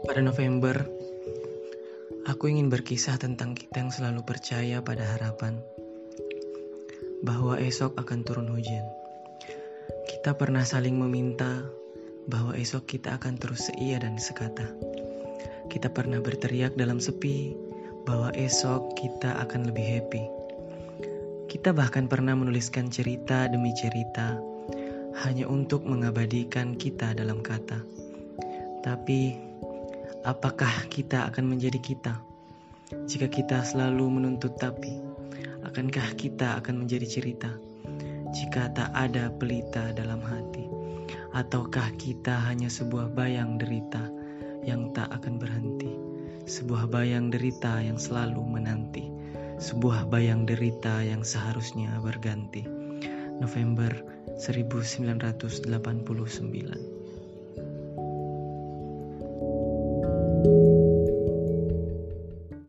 Pada November, aku ingin berkisah tentang kita yang selalu percaya pada harapan bahwa esok akan turun hujan. Kita pernah saling meminta bahwa esok kita akan terus seia dan sekata. Kita pernah berteriak dalam sepi bahwa esok kita akan lebih happy. Kita bahkan pernah menuliskan cerita demi cerita hanya untuk mengabadikan kita dalam kata. Tapi Apakah kita akan menjadi kita? Jika kita selalu menuntut tapi, akankah kita akan menjadi cerita? Jika tak ada pelita dalam hati, ataukah kita hanya sebuah bayang derita yang tak akan berhenti? Sebuah bayang derita yang selalu menanti, sebuah bayang derita yang seharusnya berganti. November 1989